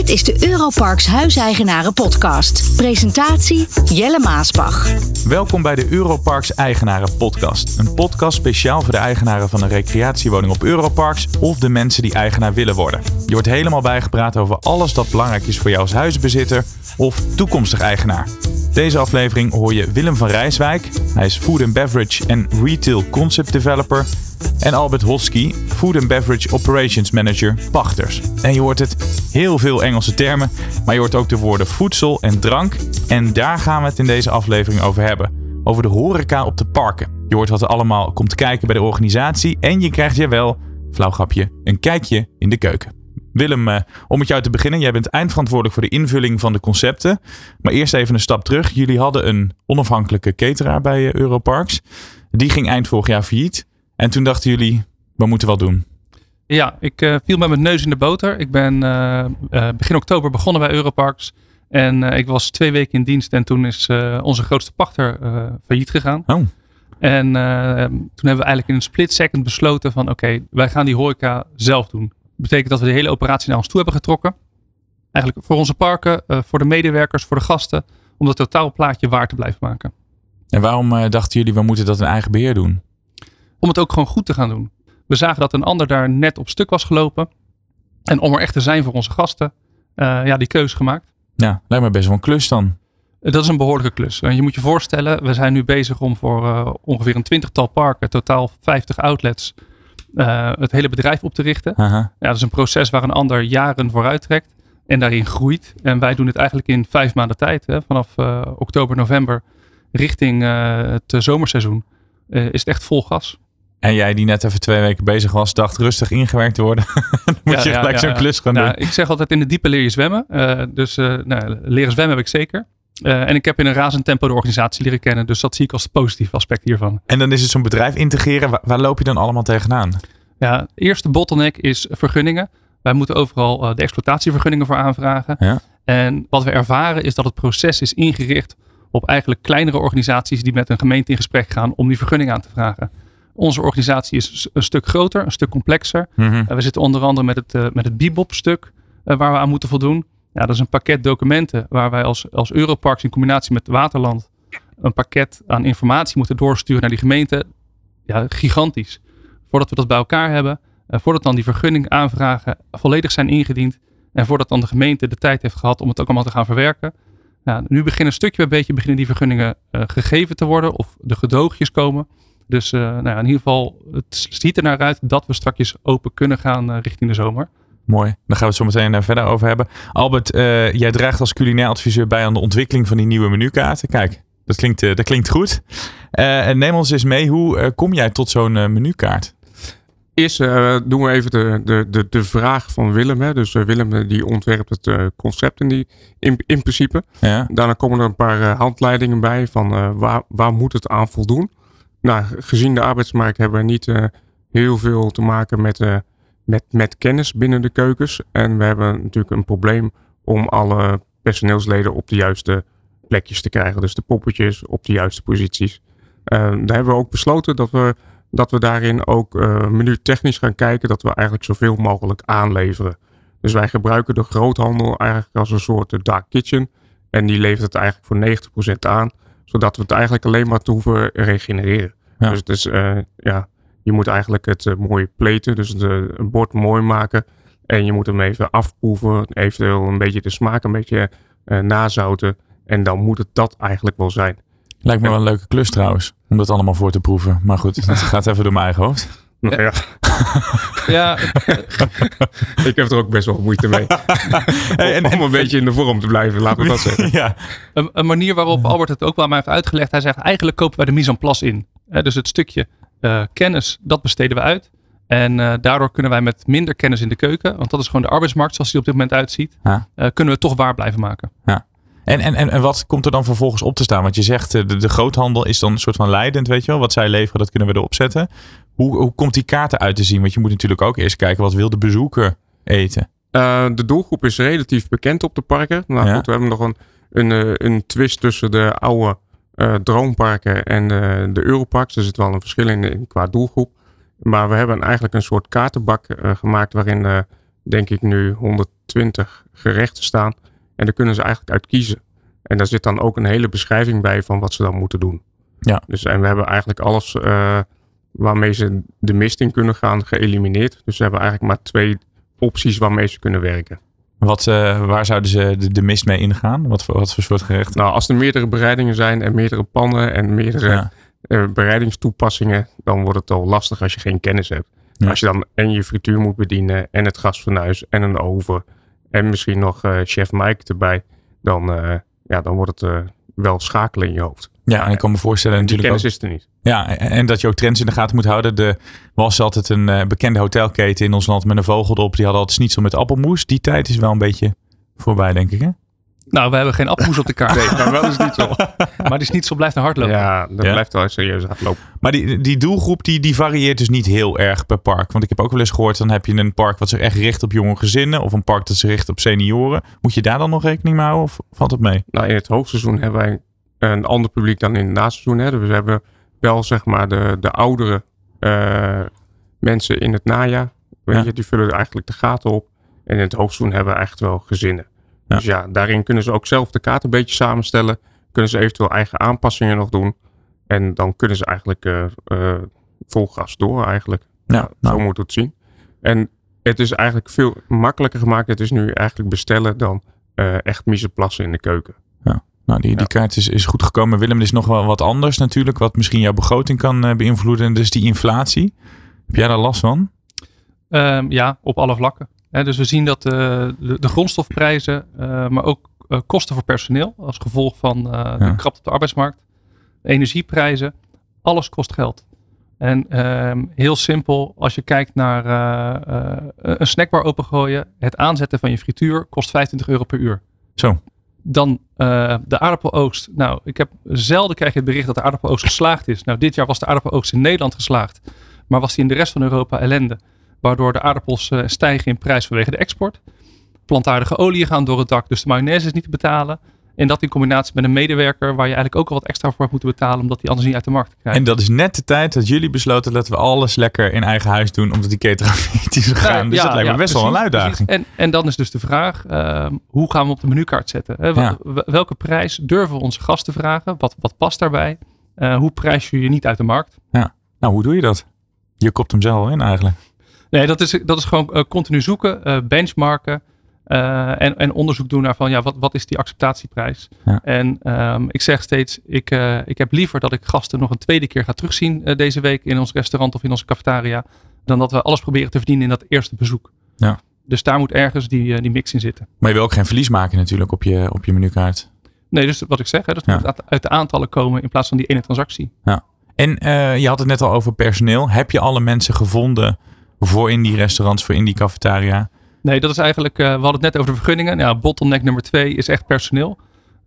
Dit is de Europarks Huiseigenaren Podcast. Presentatie Jelle Maasbach. Welkom bij de Europarks Eigenaren Podcast. Een podcast speciaal voor de eigenaren van een recreatiewoning op Europarks of de mensen die eigenaar willen worden. Je wordt helemaal bijgepraat over alles dat belangrijk is voor jou als huisbezitter of toekomstig eigenaar. Deze aflevering hoor je Willem van Rijswijk. Hij is food and beverage en retail concept developer. En Albert Hosky, food and beverage operations manager pachters. En je hoort het heel veel Engelse termen, maar je hoort ook de woorden voedsel en drank. En daar gaan we het in deze aflevering over hebben. Over de horeca op de parken. Je hoort wat er allemaal komt kijken bij de organisatie en je krijgt, jawel, flauw grapje, een kijkje in de keuken. Willem, eh, om met jou te beginnen. Jij bent eindverantwoordelijk voor de invulling van de concepten. Maar eerst even een stap terug. Jullie hadden een onafhankelijke cateraar bij eh, Europarks. Die ging eind vorig jaar failliet. En toen dachten jullie, we moeten wat doen. Ja, ik uh, viel met mijn neus in de boter. Ik ben begin oktober begonnen bij Europarks. En ik was twee weken in dienst en toen is onze grootste pachter failliet gegaan. Oh. En toen hebben we eigenlijk in een split second besloten van oké, wij gaan die horeca zelf doen betekent dat we de hele operatie naar ons toe hebben getrokken. Eigenlijk voor onze parken, uh, voor de medewerkers, voor de gasten. Om dat totaalplaatje waar te blijven maken. En waarom uh, dachten jullie, we moeten dat in eigen beheer doen? Om het ook gewoon goed te gaan doen. We zagen dat een ander daar net op stuk was gelopen. En om er echt te zijn voor onze gasten, uh, ja, die keuze gemaakt. Ja, lijkt me best wel een klus dan. Dat is een behoorlijke klus. Je moet je voorstellen, we zijn nu bezig om voor ongeveer een twintigtal parken, totaal 50 outlets, uh, het hele bedrijf op te richten. Ja, dat is een proces waar een ander jaren vooruit trekt en daarin groeit. En wij doen het eigenlijk in vijf maanden tijd. Hè, vanaf uh, oktober, november richting uh, het zomerseizoen is het echt vol gas. En jij die net even twee weken bezig was, dacht rustig ingewerkt te worden. dan moet ja, je gelijk zo'n klus gaan nou, doen. Ik zeg altijd in de diepe leer je zwemmen. dus nou, leren zwemmen heb ik zeker. Uh, en ik heb in een razend tempo de organisatie leren kennen. Dus dat zie ik als positief aspect hiervan. En dan is het zo'n bedrijf integreren. Waar, waar, loop je dan allemaal tegenaan? Ja, eerste bottleneck is vergunningen. Wij moeten overal uh, de exploitatievergunningen voor aanvragen. Ja. En wat we ervaren is dat het proces is ingericht op eigenlijk kleinere organisaties die met een gemeente in gesprek gaan om die vergunning aan te vragen. Onze organisatie is een stuk groter, een stuk complexer. Mm -hmm. uh, we zitten onder andere met het, met het Bibop-stuk waar we aan moeten voldoen. Ja, dat is een pakket documenten waar wij als, als Europarks in combinatie met Waterland een pakket aan informatie moeten doorsturen naar die gemeente. Ja, gigantisch. Voordat we dat bij elkaar hebben, uh, voordat dan die vergunning aanvragen volledig zijn ingediend en voordat dan de gemeente de tijd heeft gehad om het ook allemaal te gaan verwerken. Nu beginnen stukje bij beetje beginnen die vergunningen uh, gegeven te worden of de gedoogjes komen. Dus uh, nou ja, in ieder geval, het ziet er naar uit dat we straks open kunnen gaan richting de zomer. Mooi. Daar gaan we het zo meteen verder over hebben. Albert, uh, jij draagt als culinair adviseur bij aan de ontwikkeling van die nieuwe menukaarten. Kijk, dat klinkt, uh, dat klinkt goed. En neem ons eens mee, hoe kom jij tot zo'n menukaart? Eerst doen we even de, de, de, de vraag van Willem. Hè. Dus Willem die ontwerpt het concept in, die, in, in principe. Ja. Daarna komen er een paar handleidingen bij van waar, waar moet het aan voldoen. Nou, gezien de arbeidsmarkt hebben we niet heel veel te maken met met, met kennis binnen de keukens. En we hebben natuurlijk een probleem om alle personeelsleden op de juiste plekjes te krijgen. Dus de poppetjes op de juiste posities. Uh, daar hebben we ook besloten dat we, dat we daarin ook uh, menu technisch gaan kijken. Dat we eigenlijk zoveel mogelijk aanleveren. Dus wij gebruiken de groothandel eigenlijk als een soort dark kitchen. En die levert het eigenlijk voor 90% aan. Zodat we het eigenlijk alleen maar te hoeven regenereren. Ja. Dus het is, uh, ja, je moet eigenlijk het uh, mooi pleten, dus het uh, bord mooi maken. En je moet hem even afproeven, eventueel een beetje de smaak een beetje uh, nazouten. En dan moet het dat eigenlijk wel zijn. Lijkt me wel een leuke klus trouwens, om dat allemaal voor te proeven. Maar goed, dat gaat even door mijn eigen hoofd. Nou, ja. ja. ik heb er ook best wel moeite mee. Hey, en, om een beetje in de vorm te blijven, laten we dat zeggen. Ja. Een, een, manier waarop Albert het ook wel mij heeft uitgelegd. Hij zegt eigenlijk kopen wij de mise en place in. He, dus het stukje uh, kennis, dat besteden we uit. En uh, daardoor kunnen wij met minder kennis in de keuken, want dat is gewoon de arbeidsmarkt zoals die op dit moment uitziet, ja. uh, kunnen we het toch waar blijven maken. Ja. En, en, en, en wat komt er dan vervolgens op te staan? Want je zegt de, de groothandel is dan een soort van leidend, weet je wel. Wat zij leveren, dat kunnen we erop zetten. Hoe, hoe komt die kaart eruit te zien? Want je moet natuurlijk ook eerst kijken, wat wil de bezoeker eten? de doelgroep is relatief bekend op de parken. Nou ja. goed, we hebben nog een, een, een twist tussen de oude uh, droomparken en uh, de Europarks. Er zit wel een verschil in, in, qua doelgroep. Maar we hebben eigenlijk een soort kaartenbak uh, gemaakt waarin denk ik nu twintig gerechten staan. En daar kunnen ze eigenlijk uit kiezen. En daar zit dan ook een hele beschrijving bij van wat ze dan moeten doen. Ja. Dus, en we hebben eigenlijk alles waarmee ze de mist in kunnen gaan geëlimineerd. Dus we hebben eigenlijk maar twee opties waarmee ze kunnen werken. Wat, uh, waar zouden ze de, de, mist mee ingaan? Wat voor, wat voor soort gerechten? Nou, als er meerdere bereidingen zijn en meerdere pannen en meerdere ja. uh, bereidingstoepassingen, dan wordt het al lastig als je geen kennis hebt. Ja. Als je dan en je frituur moet bedienen en het gasfornuis en een oven en misschien nog uh, chef Mike erbij, dan, ja, dan wordt het wel schakelen in je hoofd. Ja, en ik kan me voorstellen en natuurlijk die kennis is er niet. Ja, en dat je ook trends in de gaten moet houden. Er was altijd een uh, bekende hotelketen in ons land met een vogel erop. Die hadden altijd schnitzel met appelmoes. Die tijd is wel een beetje voorbij, denk ik hè? Nou, we hebben geen appelmoes op de kaart. Nee, maar wel eens niet zo. maar die schnitzel blijft een hardlopen. Ja, dat ja? blijft wel serieus hardlopen. Maar die, die doelgroep die, die varieert dus niet heel erg per park. Want ik heb ook wel eens gehoord, dan heb je een park wat zich echt richt op jonge gezinnen. Of een park dat zich richt op senioren. Moet je daar dan nog rekening mee houden of valt het mee? Nou, in het hoogseizoen hebben wij een ander publiek dan in het naseizoen. Hè. Dus we hebben wel zeg maar de, de oudere uh, mensen in het najaar. Weet ja. je, die vullen eigenlijk de gaten op. En in het hoogseizoen hebben we echt wel gezinnen. Ja. Dus ja, daarin kunnen ze ook zelf de kaart een beetje samenstellen. Kunnen ze eventueel eigen aanpassingen nog doen. En dan kunnen ze eigenlijk uh, uh, vol gas door eigenlijk. Ja, nou. Zo moet het zien. En het is eigenlijk veel makkelijker gemaakt. Het is nu eigenlijk bestellen dan echt miseplassen in de keuken. Ja. Nou, die, die kaart is, is goed gekomen. Willem, er is nog wel wat anders natuurlijk, wat misschien jouw begroting kan uh, beïnvloeden. En dus die inflatie. Heb jij daar last van? Um, ja, op alle vlakken. He, dus we zien dat uh, de, de, grondstofprijzen, uh, maar ook kosten voor personeel, als gevolg van de krapte op de arbeidsmarkt, energieprijzen, alles kost geld. En um, heel simpel, als je kijkt naar een snackbar opengooien, het aanzetten van je frituur kost 25 euro per uur. Zo. Dan uh, de aardappeloogst. Nou, ik heb zelden krijg je het bericht dat de aardappeloogst geslaagd is. Nou, dit jaar was de aardappeloogst in Nederland geslaagd. Maar was die in de rest van Europa ellende. Waardoor de aardappels uh, stijgen in prijs vanwege de export. Plantaardige oliën gaan door het dak, dus de mayonaise is niet te betalen. En dat in combinatie met een medewerker waar je eigenlijk ook al wat extra voor moeten betalen, omdat die anders niet uit de markt krijgt. En dat is net de tijd dat jullie besloten dat we alles lekker in eigen huis doen, omdat die catering niet is gegaan. Ja, dus ja, dat lijkt me best wel een uitdaging. En, en dan is dus de vraag, uh, hoe gaan we op de menukaart zetten? Hè? Welke prijs durven we onze gasten vragen? Wat, wat past daarbij? Uh, hoe prijs je je niet uit de markt? Ja, nou hoe doe je dat? Je kopt hem zelf in eigenlijk. Nee, dat is, dat is gewoon uh, continu zoeken, benchmarken. Uh, en, en, onderzoek doen naar van ja, wat, wat is die acceptatieprijs? Ja. En um, ik zeg steeds, ik, uh, ik heb liever dat ik gasten nog een tweede keer ga terugzien uh, deze week in ons restaurant of in onze cafetaria, dan dat we alles proberen te verdienen in dat eerste bezoek. Ja. Dus daar moet ergens die, die mix in zitten. Maar je wil ook geen verlies maken natuurlijk op je, op je menukaart. Nee, dus wat ik zeg, hè, dat ja. moet uit de aantallen komen in plaats van die ene transactie. Ja. En je had het net al over personeel. Heb je alle mensen gevonden voor in die restaurants, voor in die cafetaria? Nee, dat is eigenlijk, uh, we hadden het net over de vergunningen. Nou, bottleneck nummer twee is echt personeel.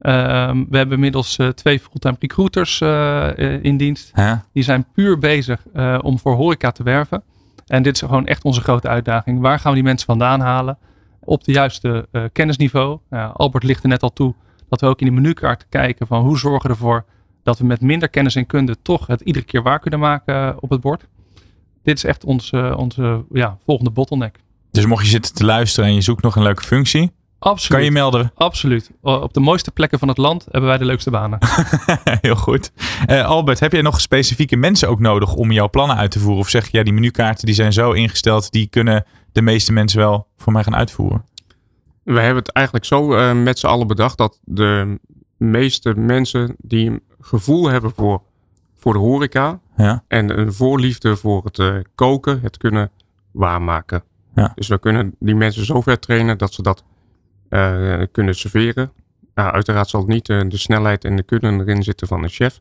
Um, we hebben inmiddels uh, twee fulltime recruiters uh, in dienst. Huh? Die zijn puur bezig om voor horeca te werven. En dit is gewoon echt onze grote uitdaging. Waar gaan we die mensen vandaan halen? Op de juiste kennisniveau. Albert lichtte net al toe dat we ook in de menukaart kijken van hoe zorgen we ervoor dat we met minder kennis en kunde toch het iedere keer waar kunnen maken op het bord. Dit is echt onze, onze ja, volgende bottleneck. Dus mocht je zitten te luisteren en je zoekt nog een leuke functie, Absoluut. kan je melden. Absoluut. Op de mooiste plekken van het land hebben wij de leukste banen. Heel goed. Uh, Albert, heb jij nog specifieke mensen ook nodig om jouw plannen uit te voeren? Of zeg je, ja, die menukaarten die zijn zo ingesteld, die kunnen de meeste mensen wel voor mij gaan uitvoeren? We hebben het eigenlijk zo uh, met z'n allen bedacht dat de meeste mensen die een gevoel hebben voor, voor de horeca ja. en een voorliefde voor het uh, koken, het kunnen waarmaken. Ja. Dus we kunnen die mensen zover trainen dat ze dat uh, kunnen serveren. Nou, uiteraard zal niet uh, de snelheid en de kunnen erin zitten van een chef.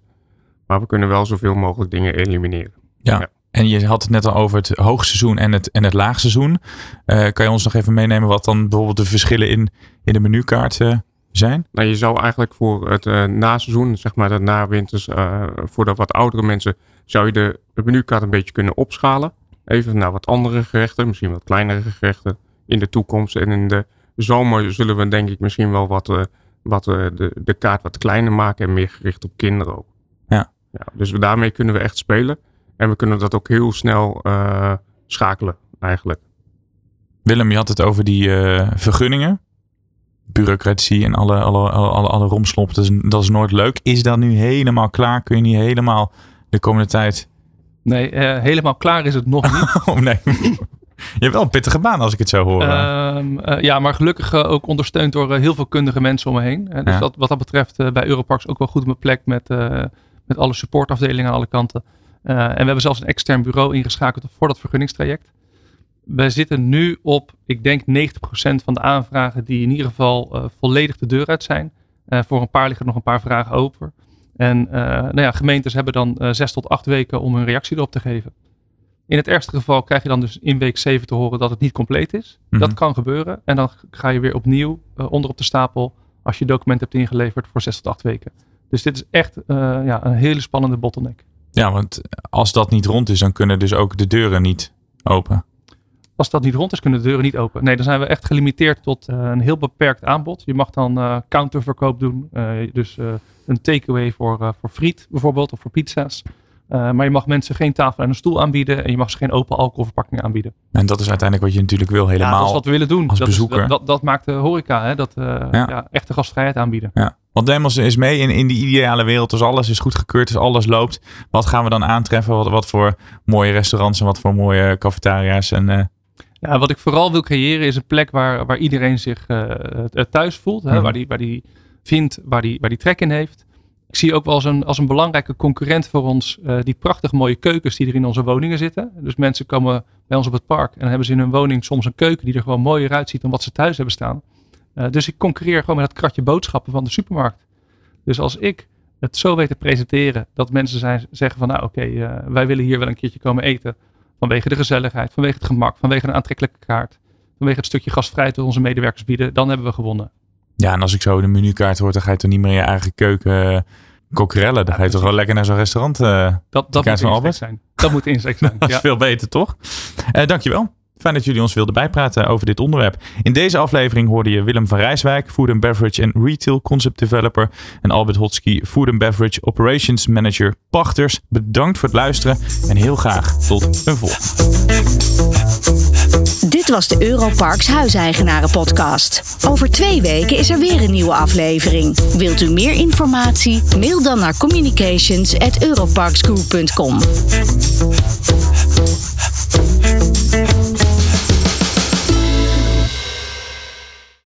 Maar we kunnen wel zoveel mogelijk dingen elimineren. Ja. ja. En je had het net al over het hoogseizoen en het, en het laagseizoen. Uh, kan je ons nog even meenemen wat dan bijvoorbeeld de verschillen in, in de menukaart zijn? Nou, je zou eigenlijk voor het naseizoen, zeg maar de nawinters, voor de wat oudere mensen, zou je de, de menukaart een beetje kunnen opschalen even naar wat andere gerechten, misschien wat kleinere gerechten in de toekomst. En in de zomer zullen we denk ik misschien wel wat, uh, wat uh, de, de kaart wat kleiner maken en meer gericht op kinderen ook. Ja. ja dus daarmee kunnen we echt spelen. En we kunnen dat ook heel snel uh, schakelen eigenlijk. Willem, je had het over die eh, vergunningen. Bureaucratie en alle, alle, alle, alle romslomp, dat is, dat is nooit leuk. Is dat nu helemaal klaar? Kun je niet helemaal de komende tijd... Nee, eh, helemaal klaar is het nog niet. oh nee. Je hebt wel een pittige baan als ik het zo hoor. Ehm, eh, ja, maar gelukkig uh, ook ondersteund door heel veel kundige mensen om me heen. dus Ja. dat, wat dat betreft bij Europarks ook wel goed op mijn plek met, met alle supportafdelingen aan alle kanten. en we hebben zelfs een extern bureau ingeschakeld voor dat vergunningstraject. Wij zitten nu op, ik denk 90% van de aanvragen die in ieder geval volledig de deur uit zijn. voor een paar liggen nog een paar vragen open. En nou ja, gemeentes hebben dan zes tot acht weken om hun reactie erop te geven. In het ergste geval krijg je dan dus in week 7 te horen dat het niet compleet is. Mhm. Dat kan gebeuren. En dan ga je weer opnieuw uh, onder op de stapel als je document hebt ingeleverd voor 6 tot 8 weken. Dus dit is echt uh, ja, een hele spannende bottleneck. Ja, want als dat niet rond is, dan kunnen dus ook de deuren niet open. Als dat niet rond is, kunnen de deuren niet open. Nee, dan zijn we echt gelimiteerd tot uh, een heel beperkt aanbod. Je mag dan counterverkoop doen. dus een takeaway voor, voor friet bijvoorbeeld of voor pizza's. Uh, maar je mag mensen geen tafel en een stoel aanbieden. En je mag ze geen open alcoholverpakkingen aanbieden. En dat is uiteindelijk wat je natuurlijk wil helemaal. Ja, dat is wat we willen doen. Als dat, bezoeker. Is, dat, dat, maakt de horeca. Hè? Dat uh, ja. ja. echte gastvrijheid aanbieden. Ja. Want Demos is mee in, in die ideale wereld. Als alles is goedgekeurd, als alles loopt. Wat gaan we dan aantreffen? Wat, wat voor mooie restaurants en wat voor mooie cafetaria's? En, uh... ja, wat ik vooral wil creëren is een plek waar, waar iedereen zich thuis voelt. Hè? Mhm. Waar, die, waar die vindt, waar die, waar die trek in heeft. Ik zie ook wel als een, als een belangrijke concurrent voor ons uh, die prachtig mooie keukens die er in onze woningen zitten. Dus mensen komen bij ons op het park en dan hebben ze in hun woning soms een keuken die er gewoon mooier uitziet dan wat ze thuis hebben staan. Uh, dus ik concurreer gewoon met het kratje boodschappen van de supermarkt. Dus als ik het zo weet te presenteren dat mensen zijn, zeggen van nou oké, okay, wij willen hier wel een keertje komen eten. Vanwege de gezelligheid, vanwege het gemak, vanwege een aantrekkelijke kaart. Vanwege het stukje gastvrijheid dat onze medewerkers bieden. Dan hebben we gewonnen. Ja, en als ik zo de menukaart hoor, dan ga je toch niet meer in je eigen keuken kokerellen. Dan ga je toch wel lekker naar zo'n restaurant. Uh, dat dat moet van Albert zijn. Dat moet insteek zijn. dat is ja. veel beter, toch? Uh, dankjewel. Fijn dat jullie ons wilden bijpraten over dit onderwerp. In deze aflevering hoorde je Willem van Rijswijk, Food and Beverage en Retail Concept Developer. En Albert Hotsky, Food and Beverage Operations Manager Pachters. Bedankt voor het luisteren en heel graag tot een volgende. Dit was de Europarks Huiseigenaren podcast. Over twee weken is er weer een nieuwe aflevering. Wilt u meer informatie? Mail dan naar communications@europarksgroup.com.